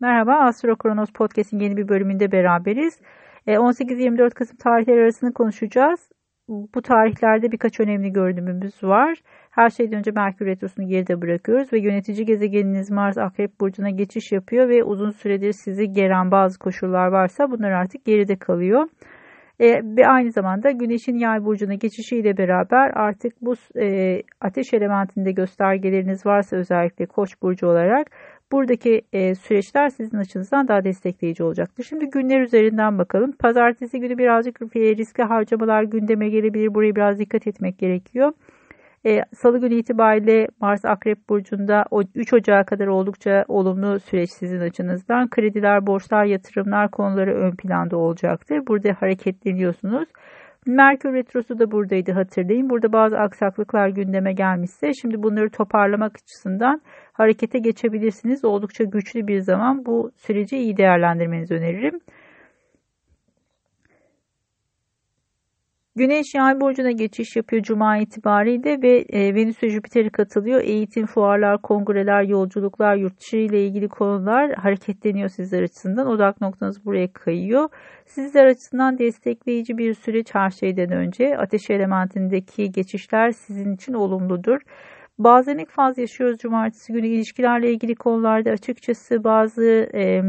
Merhaba, Astro Kronos Podcast'in yeni bir bölümünde beraberiz. 18-24 e, Kasım tarihleri arasını konuşacağız. Bu tarihlerde birkaç önemli görünümümüz var. Her şeyden önce Merkür Retrosu'nu geride bırakıyoruz ve yönetici gezegeniniz Mars Akrep Burcu'na geçiş yapıyor ve uzun süredir sizi geren bazı koşullar varsa bunlar artık geride kalıyor. E, ve aynı zamanda Güneş'in yay burcuna geçişiyle beraber artık bu e, ateş elementinde göstergeleriniz varsa özellikle Koç burcu olarak buradaki e, süreçler sizin açınızdan daha destekleyici olacaktır. Şimdi günler üzerinden bakalım. Pazartesi günü birazcık riskli harcamalar gündeme gelebilir. Buraya biraz dikkat etmek gerekiyor. E, Salı günü itibariyle Mars Akrep Burcu'nda 3 Ocağı kadar oldukça olumlu süreç sizin açınızdan. Krediler, borçlar, yatırımlar konuları ön planda olacaktır. Burada hareketleniyorsunuz. Merkür Retrosu da buradaydı hatırlayın. Burada bazı aksaklıklar gündeme gelmişse şimdi bunları toparlamak açısından harekete geçebilirsiniz. Oldukça güçlü bir zaman bu süreci iyi değerlendirmenizi öneririm. Güneş yay burcuna geçiş yapıyor Cuma itibariyle ve e, Venüs ve Jüpiter'i katılıyor. Eğitim, fuarlar, kongreler, yolculuklar, yurt dışı ile ilgili konular hareketleniyor sizler açısından. Odak noktanız buraya kayıyor. Sizler açısından destekleyici bir süreç her şeyden önce. Ateş elementindeki geçişler sizin için olumludur. Bazen ilk faz yaşıyoruz cumartesi günü ilişkilerle ilgili konularda açıkçası bazı... E,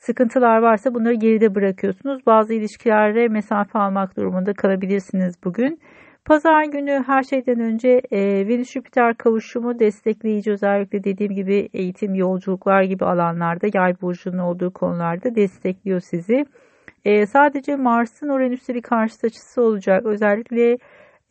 sıkıntılar varsa bunları geride bırakıyorsunuz. Bazı ilişkilerde mesafe almak durumunda kalabilirsiniz bugün. Pazar günü her şeyden önce e, Venüs-Jüpiter kavuşumu destekleyici özellikle dediğim gibi eğitim, yolculuklar gibi alanlarda yay burcunun olduğu konularda destekliyor sizi. E, sadece Mars'ın Uranüs'te bir karşıt açısı olacak. Özellikle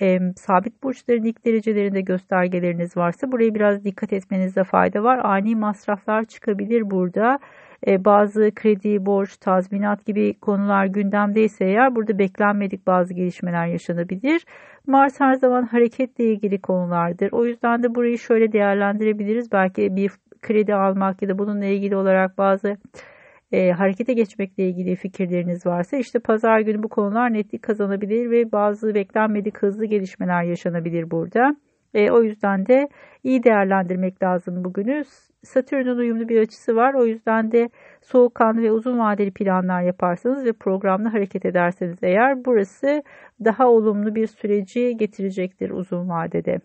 e, sabit burçların ilk derecelerinde göstergeleriniz varsa buraya biraz dikkat etmenizde fayda var. Ani masraflar çıkabilir burada. E, bazı kredi, borç, tazminat gibi konular gündemdeyse eğer burada beklenmedik bazı gelişmeler yaşanabilir. Mars her zaman hareketle ilgili konulardır. O yüzden de burayı şöyle değerlendirebiliriz. Belki bir kredi almak ya da bununla ilgili olarak bazı e, harekete geçmekle ilgili fikirleriniz varsa işte pazar günü bu konular netlik kazanabilir ve bazı beklenmedik hızlı gelişmeler yaşanabilir burada. E, o yüzden de iyi değerlendirmek lazım bugünü. Satürn'ün uyumlu bir açısı var. O yüzden de soğukkanlı ve uzun vadeli planlar yaparsanız ve programla hareket ederseniz eğer burası daha olumlu bir süreci getirecektir uzun vadede.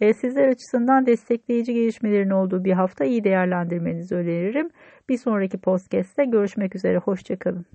E, sizler açısından destekleyici gelişmelerin olduğu bir hafta iyi değerlendirmenizi öneririm. Bir sonraki podcast'te görüşmek üzere. Hoşçakalın.